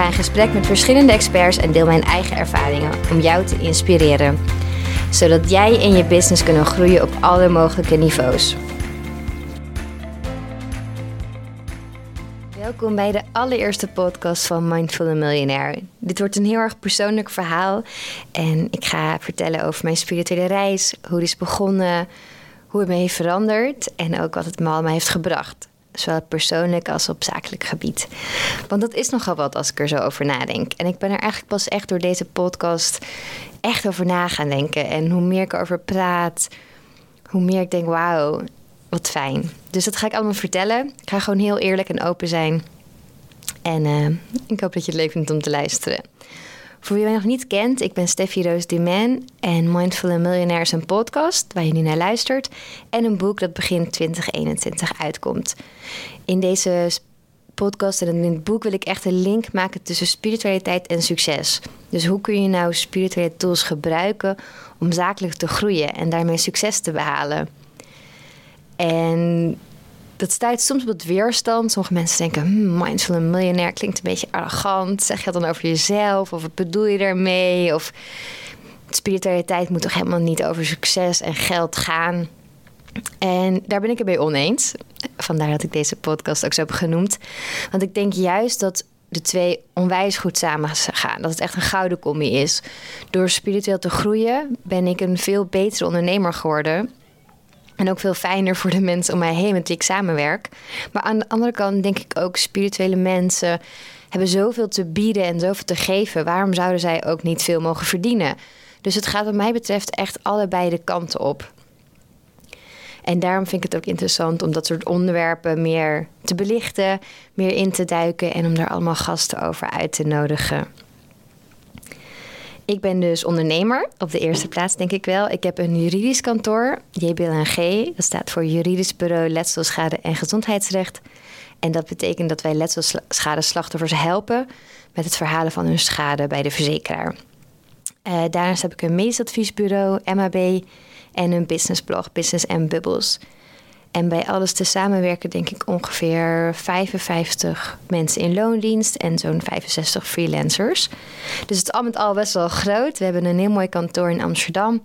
Ga in gesprek met verschillende experts en deel mijn eigen ervaringen om jou te inspireren. Zodat jij en je business kunnen groeien op alle mogelijke niveaus. Welkom bij de allereerste podcast van Mindful Millionaire. Dit wordt een heel erg persoonlijk verhaal en ik ga vertellen over mijn spirituele reis, hoe het is begonnen, hoe het me heeft veranderd en ook wat het me allemaal heeft gebracht. Zowel persoonlijk als op zakelijk gebied. Want dat is nogal wat als ik er zo over nadenk. En ik ben er eigenlijk pas echt door deze podcast echt over na gaan denken. En hoe meer ik erover praat, hoe meer ik denk: wauw, wat fijn. Dus dat ga ik allemaal vertellen. Ik ga gewoon heel eerlijk en open zijn. En uh, ik hoop dat je het leuk vindt om te luisteren. Voor wie mij nog niet kent, ik ben Steffi Roos Dumain en Mindful and Millionaire is een podcast waar je nu naar luistert en een boek dat begin 2021 uitkomt. In deze podcast en in het boek wil ik echt een link maken tussen spiritualiteit en succes. Dus hoe kun je nou spirituele tools gebruiken om zakelijk te groeien en daarmee succes te behalen? En dat stuit soms op weerstand. Sommige mensen denken, hmm, mindful en miljonair klinkt een beetje arrogant. Zeg je dat dan over jezelf? Of wat bedoel je daarmee? Of spiritualiteit moet toch helemaal niet over succes en geld gaan? En daar ben ik het mee oneens. Vandaar dat ik deze podcast ook zo heb genoemd. Want ik denk juist dat de twee onwijs goed samen gaan. Dat het echt een gouden combi is. Door spiritueel te groeien ben ik een veel betere ondernemer geworden. En ook veel fijner voor de mensen om mij heen met wie ik samenwerk. Maar aan de andere kant denk ik ook spirituele mensen hebben zoveel te bieden en zoveel te geven. Waarom zouden zij ook niet veel mogen verdienen? Dus het gaat wat mij betreft echt allebei de kanten op. En daarom vind ik het ook interessant om dat soort onderwerpen meer te belichten, meer in te duiken en om daar allemaal gasten over uit te nodigen. Ik ben dus ondernemer, op de eerste plaats denk ik wel. Ik heb een juridisch kantoor, JBLNG. Dat staat voor Juridisch Bureau Letselschade en Gezondheidsrecht. En dat betekent dat wij slachtoffers helpen met het verhalen van hun schade bij de verzekeraar. Uh, daarnaast heb ik een medisch adviesbureau, MAB, en een businessblog, Business and Bubbles. En bij alles te samenwerken denk ik ongeveer 55 mensen in loondienst en zo'n 65 freelancers. Dus het is al met al best wel groot. We hebben een heel mooi kantoor in Amsterdam,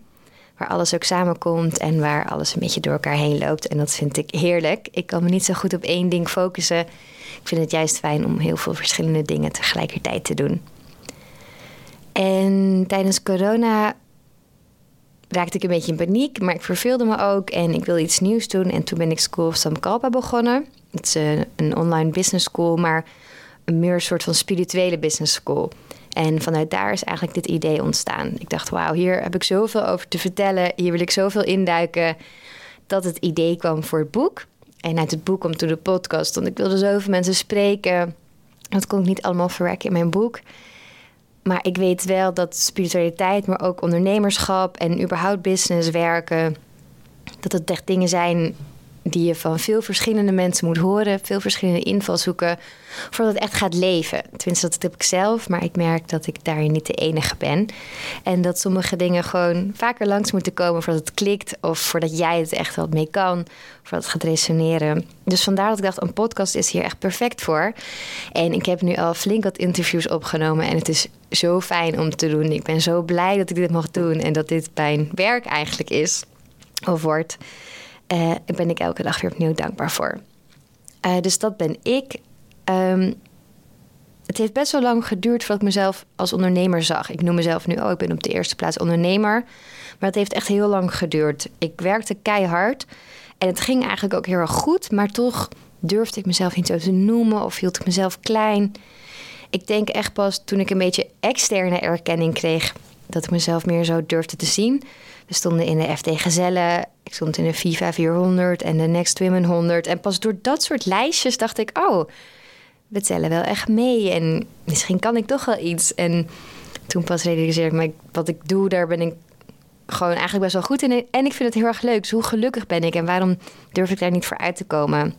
waar alles ook samenkomt en waar alles een beetje door elkaar heen loopt. En dat vind ik heerlijk. Ik kan me niet zo goed op één ding focussen. Ik vind het juist fijn om heel veel verschillende dingen tegelijkertijd te doen. En tijdens corona raakte ik een beetje in paniek, maar ik verveelde me ook en ik wilde iets nieuws doen. En toen ben ik School of Samkalpa begonnen. Het is een, een online business school, maar een meer soort van spirituele business school. En vanuit daar is eigenlijk dit idee ontstaan. Ik dacht, wauw, hier heb ik zoveel over te vertellen. Hier wil ik zoveel induiken. Dat het idee kwam voor het boek. En uit het boek komt toen de podcast. Want ik wilde zoveel mensen spreken. Dat kon ik niet allemaal verwerken in mijn boek. Maar ik weet wel dat spiritualiteit, maar ook ondernemerschap en überhaupt business werken, dat het echt dingen zijn die je van veel verschillende mensen moet horen, veel verschillende invalshoeken, voordat het echt gaat leven. Tenminste, dat heb ik zelf, maar ik merk dat ik daarin niet de enige ben. En dat sommige dingen gewoon vaker langs moeten komen voordat het klikt, of voordat jij het echt wat mee kan, voordat het gaat resoneren. Dus vandaar dat ik dacht, een podcast is hier echt perfect voor. En ik heb nu al flink wat interviews opgenomen en het is zo fijn om te doen. Ik ben zo blij dat ik dit mag doen en dat dit mijn werk eigenlijk is, of wordt. Uh, ben ik elke dag weer opnieuw dankbaar voor. Uh, dus dat ben ik. Um, het heeft best wel lang geduurd voordat ik mezelf als ondernemer zag. Ik noem mezelf nu, oh, ik ben op de eerste plaats ondernemer. Maar het heeft echt heel lang geduurd. Ik werkte keihard en het ging eigenlijk ook heel erg goed, maar toch durfde ik mezelf niet zo te noemen of hield ik mezelf klein. Ik denk echt pas toen ik een beetje externe erkenning kreeg dat ik mezelf meer zo durfde te zien. We stonden in de FD Gezellen, ik stond in de FIFA 400 en de Next Women 100. En pas door dat soort lijstjes dacht ik, oh, we tellen wel echt mee. En misschien kan ik toch wel iets. En toen pas realiseerde ik me, wat ik doe, daar ben ik gewoon eigenlijk best wel goed in. En ik vind het heel erg leuk. Dus hoe gelukkig ben ik en waarom durf ik daar niet voor uit te komen?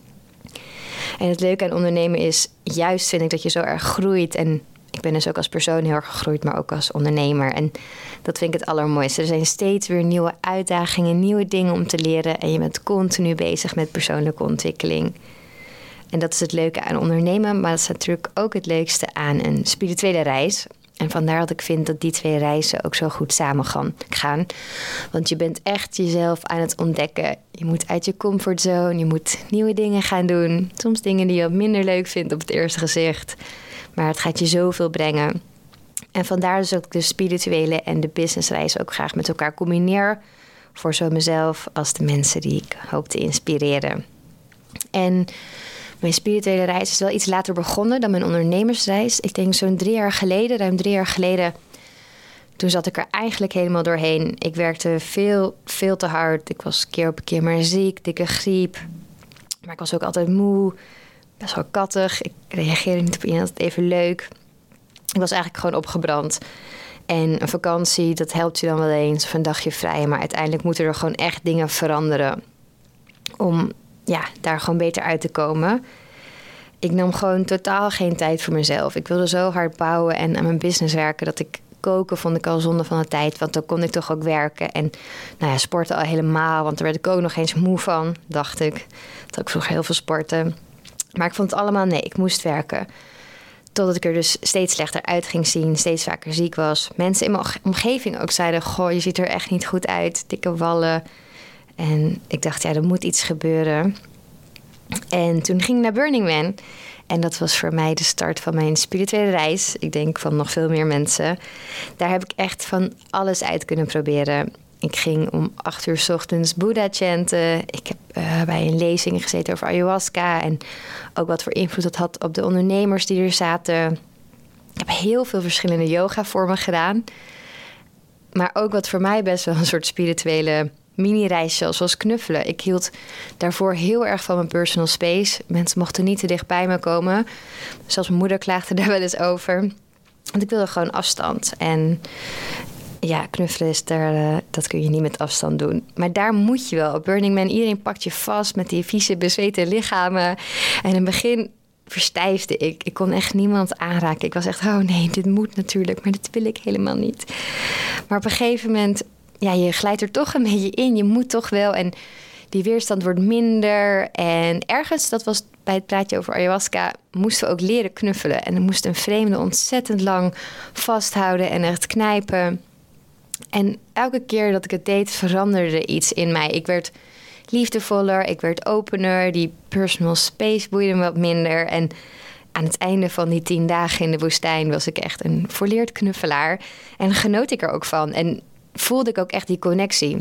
En het leuke aan ondernemen is, juist vind ik dat je zo erg groeit. En ben dus ook als persoon heel erg gegroeid, maar ook als ondernemer. En dat vind ik het allermooiste. Er zijn steeds weer nieuwe uitdagingen, nieuwe dingen om te leren. En je bent continu bezig met persoonlijke ontwikkeling. En dat is het leuke aan ondernemen, maar dat is natuurlijk ook het leukste aan een spirituele reis. En vandaar dat ik vind dat die twee reizen ook zo goed samen gaan. Want je bent echt jezelf aan het ontdekken. Je moet uit je comfortzone, je moet nieuwe dingen gaan doen. Soms dingen die je wat minder leuk vindt op het eerste gezicht. Maar het gaat je zoveel brengen. En vandaar dus ook de spirituele en de businessreis ook graag met elkaar combineer. Voor zo mezelf als de mensen die ik hoop te inspireren. En mijn spirituele reis is wel iets later begonnen dan mijn ondernemersreis. Ik denk zo'n drie jaar geleden, ruim drie jaar geleden. Toen zat ik er eigenlijk helemaal doorheen. Ik werkte veel, veel te hard. Ik was keer op keer maar ziek, dikke griep. Maar ik was ook altijd moe, best wel kattig. Ik reageerde niet op iemand even leuk. Ik was eigenlijk gewoon opgebrand. En een vakantie, dat helpt je dan wel eens. Of een dagje vrij. Maar uiteindelijk moeten er gewoon echt dingen veranderen. Om ja, daar gewoon beter uit te komen. Ik nam gewoon totaal geen tijd voor mezelf. Ik wilde zo hard bouwen en aan mijn business werken dat ik koken vond ik al zonde van de tijd. Want dan kon ik toch ook werken. En nou ja, sporten al helemaal. Want daar werd ik ook nog eens moe van, dacht ik. Dat ik vroeger heel veel sporten. Maar ik vond het allemaal nee, ik moest werken. Totdat ik er dus steeds slechter uit ging zien, steeds vaker ziek was. Mensen in mijn omgeving ook zeiden: Goh, je ziet er echt niet goed uit. Dikke wallen. En ik dacht, ja, er moet iets gebeuren. En toen ging ik naar Burning Man. En dat was voor mij de start van mijn spirituele reis. Ik denk van nog veel meer mensen. Daar heb ik echt van alles uit kunnen proberen. Ik ging om acht uur s ochtends Boeddha chanten. Ik heb uh, bij een lezing gezeten over ayahuasca. En ook wat voor invloed dat had op de ondernemers die er zaten. Ik heb heel veel verschillende yoga-vormen gedaan. Maar ook wat voor mij best wel een soort spirituele mini-reisje zoals knuffelen. Ik hield daarvoor heel erg van mijn personal space. Mensen mochten niet te dicht bij me komen. Zelfs mijn moeder klaagde daar wel eens over. Want ik wilde gewoon afstand. En ja, knuffelen is daar, uh, dat kun je niet met afstand doen. Maar daar moet je wel. Op Burning Man, iedereen pakt je vast met die vieze, bezweten lichamen. En in het begin verstijfde ik. Ik kon echt niemand aanraken. Ik was echt, oh nee, dit moet natuurlijk, maar dit wil ik helemaal niet. Maar op een gegeven moment ja, je glijdt er toch een beetje in. Je moet toch wel. En die weerstand wordt minder. En ergens, dat was bij het praatje over ayahuasca, moesten we ook leren knuffelen. En dan moest een vreemde ontzettend lang vasthouden en echt knijpen. En elke keer dat ik het deed, veranderde iets in mij. Ik werd liefdevoller, ik werd opener. Die personal space boeide me wat minder. En aan het einde van die tien dagen in de woestijn was ik echt een volleerd knuffelaar. En genoot ik er ook van. En voelde ik ook echt die connectie.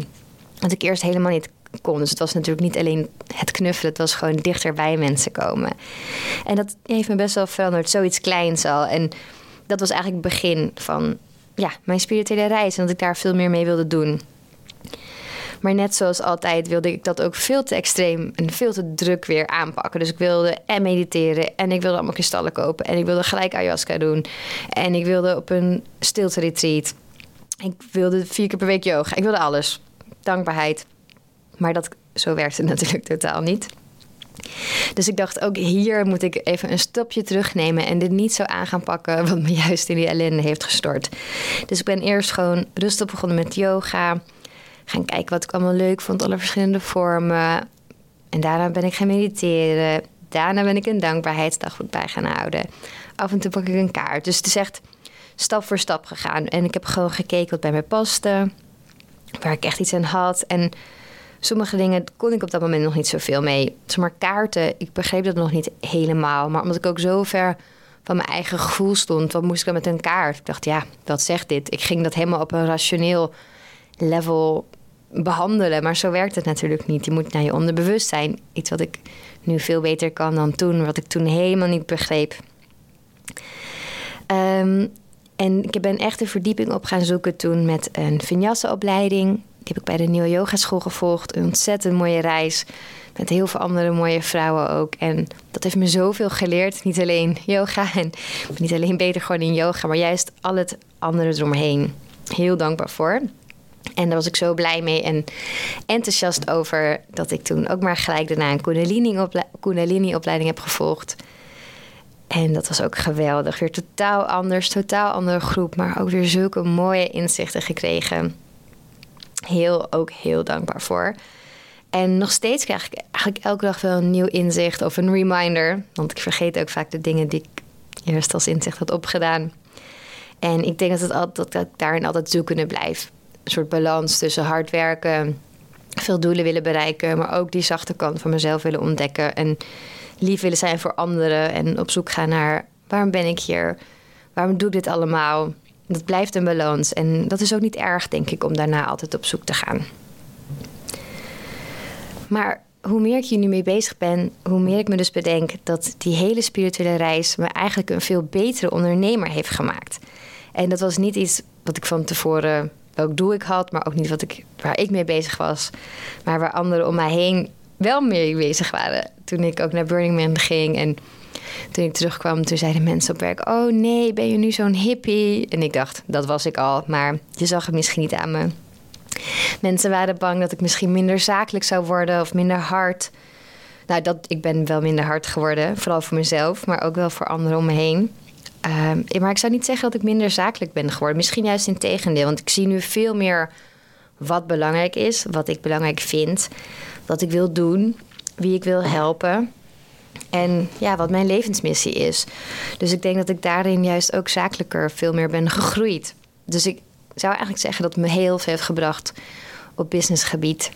Wat ik eerst helemaal niet kon. Dus het was natuurlijk niet alleen het knuffelen, het was gewoon dichter bij mensen komen. En dat heeft me best wel veranderd, zoiets kleins al. En dat was eigenlijk het begin van ja, mijn spirituele reis en dat ik daar veel meer mee wilde doen. Maar net zoals altijd wilde ik dat ook veel te extreem en veel te druk weer aanpakken. Dus ik wilde en mediteren en ik wilde allemaal kristallen kopen en ik wilde gelijk ayahuasca doen. En ik wilde op een stilte retreat. Ik wilde vier keer per week yoga. Ik wilde alles. Dankbaarheid. Maar dat, zo werkt het natuurlijk totaal niet. Dus ik dacht ook hier moet ik even een stapje terugnemen en dit niet zo aan gaan pakken wat me juist in die ellende heeft gestort. Dus ik ben eerst gewoon rustig begonnen met yoga. Gaan kijken wat ik allemaal leuk vond, alle verschillende vormen. En daarna ben ik gaan mediteren. Daarna ben ik een dankbaarheidsdagboek bij gaan houden. Af en toe pak ik een kaart. Dus het is echt stap voor stap gegaan. En ik heb gewoon gekeken wat bij mij paste, waar ik echt iets aan had. En sommige dingen kon ik op dat moment nog niet zoveel mee. Zeg maar kaarten, ik begreep dat nog niet helemaal. Maar omdat ik ook zo ver van mijn eigen gevoel stond, wat moest ik dan met een kaart? Ik dacht, ja, wat zegt dit? Ik ging dat helemaal op een rationeel level behandelen. Maar zo werkt het natuurlijk niet. Je moet naar je onderbewustzijn. Iets wat ik nu veel beter kan dan toen, wat ik toen helemaal niet begreep. Um, en ik ben echt een verdieping op gaan zoeken toen met een vinyasa-opleiding. Die heb ik bij de Nieuwe Yoga School gevolgd. Een ontzettend mooie reis. Met heel veel andere mooie vrouwen ook. En dat heeft me zoveel geleerd. Niet alleen yoga en niet alleen beter gewoon in yoga, maar juist al het andere eromheen. Heel dankbaar voor. En daar was ik zo blij mee en enthousiast over dat ik toen ook maar gelijk daarna een Kundalini-opleiding heb gevolgd. En dat was ook geweldig. Weer totaal anders, totaal andere groep, maar ook weer zulke mooie inzichten gekregen. Heel, ook heel dankbaar voor. En nog steeds krijg ik eigenlijk elke dag wel een nieuw inzicht of een reminder. Want ik vergeet ook vaak de dingen die ik eerst als inzicht had opgedaan. En ik denk dat, het altijd, dat ik daarin altijd zoekende blijf. Een soort balans tussen hard werken, veel doelen willen bereiken, maar ook die zachte kant van mezelf willen ontdekken. En lief willen zijn voor anderen en op zoek gaan naar waarom ben ik hier? Waarom doe ik dit allemaal? Dat blijft een balans. En dat is ook niet erg, denk ik, om daarna altijd op zoek te gaan. Maar hoe meer ik hier nu mee bezig ben, hoe meer ik me dus bedenk dat die hele spirituele reis me eigenlijk een veel betere ondernemer heeft gemaakt. En dat was niet iets wat ik van tevoren welk doel ik had, maar ook niet wat ik, waar ik mee bezig was, maar waar anderen om mij heen wel mee bezig waren. Toen ik ook naar Burning Man ging en toen ik terugkwam, toen zeiden mensen op werk: Oh nee, ben je nu zo'n hippie? En ik dacht, dat was ik al, maar je zag het misschien niet aan me. Mensen waren bang dat ik misschien minder zakelijk zou worden of minder hard. Nou, dat, ik ben wel minder hard geworden, vooral voor mezelf, maar ook wel voor anderen om me heen. Uh, maar ik zou niet zeggen dat ik minder zakelijk ben geworden. Misschien juist in tegendeel, want ik zie nu veel meer wat belangrijk is, wat ik belangrijk vind, wat ik wil doen, wie ik wil helpen. En ja, wat mijn levensmissie is. Dus ik denk dat ik daarin juist ook zakelijker veel meer ben gegroeid. Dus ik zou eigenlijk zeggen dat het me heel veel heeft gebracht op businessgebied.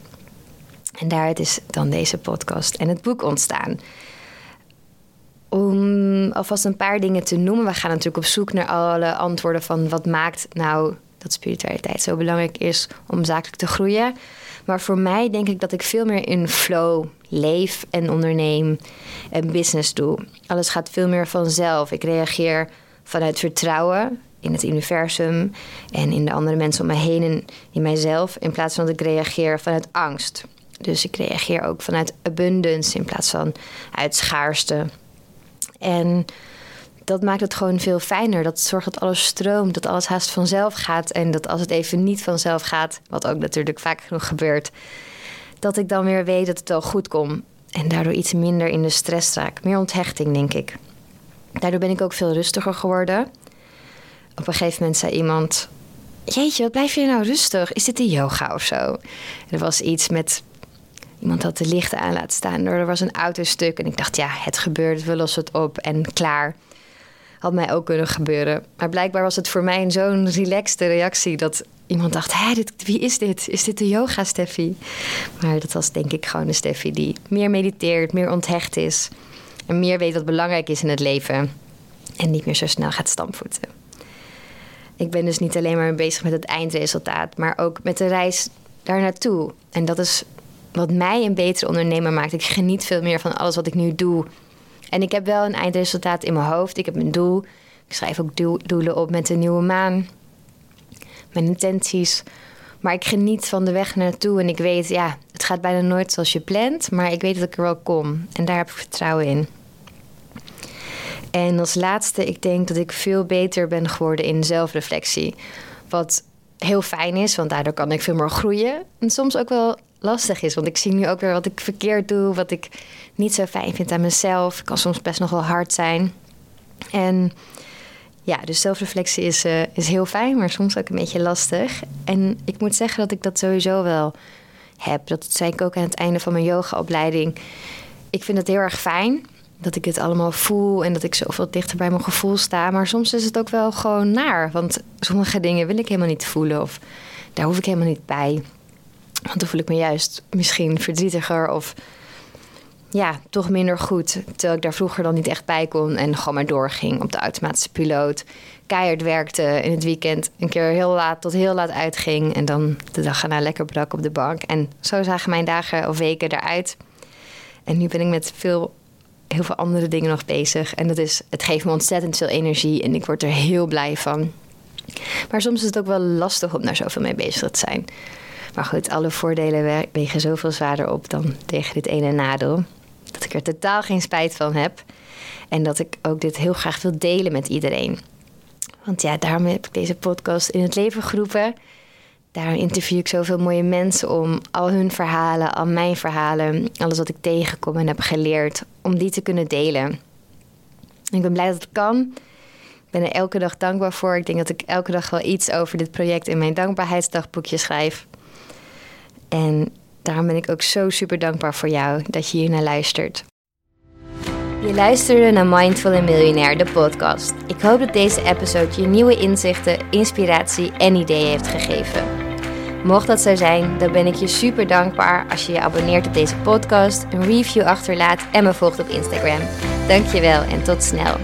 En daaruit is dan deze podcast en het boek ontstaan. Om alvast een paar dingen te noemen. We gaan natuurlijk op zoek naar alle antwoorden van wat maakt nou dat spiritualiteit zo belangrijk is om zakelijk te groeien. Maar voor mij denk ik dat ik veel meer in flow leef en onderneem en business doe. Alles gaat veel meer vanzelf. Ik reageer vanuit vertrouwen in het universum en in de andere mensen om me heen en in mijzelf, in plaats van dat ik reageer vanuit angst. Dus ik reageer ook vanuit abundance in plaats van uit schaarste. En dat maakt het gewoon veel fijner. Dat zorgt dat alles stroomt, dat alles haast vanzelf gaat. En dat als het even niet vanzelf gaat, wat ook natuurlijk vaak genoeg gebeurt, dat ik dan weer weet dat het wel goed komt. En daardoor iets minder in de stress raak. Meer onthechting, denk ik. Daardoor ben ik ook veel rustiger geworden. Op een gegeven moment zei iemand: Jeetje, wat blijf je nou rustig? Is dit de yoga of zo? er was iets met. Iemand had de lichten aan laten staan. Er was een autostuk. En ik dacht, ja, het gebeurt, we lossen het op en klaar had mij ook kunnen gebeuren. Maar blijkbaar was het voor mij zo'n relaxte reactie dat iemand dacht: Hé, wie is dit? Is dit de yoga Steffi? Maar dat was denk ik gewoon een Steffi die meer mediteert, meer onthecht is en meer weet wat belangrijk is in het leven en niet meer zo snel gaat stampvoeten. Ik ben dus niet alleen maar bezig met het eindresultaat, maar ook met de reis daar naartoe. En dat is wat mij een betere ondernemer maakt. Ik geniet veel meer van alles wat ik nu doe en ik heb wel een eindresultaat in mijn hoofd. Ik heb een doel. Ik schrijf ook doelen op met de nieuwe maan. Mijn intenties. Maar ik geniet van de weg naartoe. En ik weet, ja, het gaat bijna nooit zoals je plant. Maar ik weet dat ik er wel kom. En daar heb ik vertrouwen in. En als laatste, ik denk dat ik veel beter ben geworden in zelfreflectie. Wat heel fijn is, want daardoor kan ik veel meer groeien. En soms ook wel lastig is. Want ik zie nu ook weer wat ik verkeerd doe, wat ik niet zo fijn vind aan mezelf. Ik kan soms best nog wel hard zijn. En ja, dus zelfreflectie is, uh, is heel fijn, maar soms ook een beetje lastig. En ik moet zeggen dat ik dat sowieso wel heb. Dat zei ik ook aan het einde van mijn yogaopleiding. Ik vind het heel erg fijn dat ik het allemaal voel en dat ik zoveel dichter bij mijn gevoel sta. Maar soms is het ook wel gewoon naar. Want sommige dingen wil ik helemaal niet voelen of daar hoef ik helemaal niet bij. Want dan voel ik me juist misschien verdrietiger of ja, toch minder goed. Terwijl ik daar vroeger dan niet echt bij kon en gewoon maar doorging op de automatische piloot. Keihard werkte in het weekend, een keer heel laat tot heel laat uitging. En dan de dag erna lekker brak op de bank. En zo zagen mijn dagen of weken eruit. En nu ben ik met veel, heel veel andere dingen nog bezig. En dat is, het geeft me ontzettend veel energie en ik word er heel blij van. Maar soms is het ook wel lastig om daar zoveel mee bezig te zijn. Maar goed, alle voordelen wegen zoveel zwaarder op dan tegen dit ene nadeel. Dat ik er totaal geen spijt van heb. En dat ik ook dit heel graag wil delen met iedereen. Want ja, daarom heb ik deze podcast in het leven geroepen. Daar interview ik zoveel mooie mensen om al hun verhalen, al mijn verhalen, alles wat ik tegenkom en heb geleerd, om die te kunnen delen. ik ben blij dat het kan. Ik ben er elke dag dankbaar voor. Ik denk dat ik elke dag wel iets over dit project in mijn dankbaarheidsdagboekje schrijf. En daarom ben ik ook zo super dankbaar voor jou dat je hier naar luistert. Je luisterde naar Mindful en Miljonair, de podcast. Ik hoop dat deze episode je nieuwe inzichten, inspiratie en ideeën heeft gegeven. Mocht dat zo zijn, dan ben ik je super dankbaar als je je abonneert op deze podcast, een review achterlaat en me volgt op Instagram. Dankjewel en tot snel.